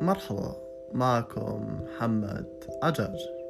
مرحبا معكم محمد عجاج.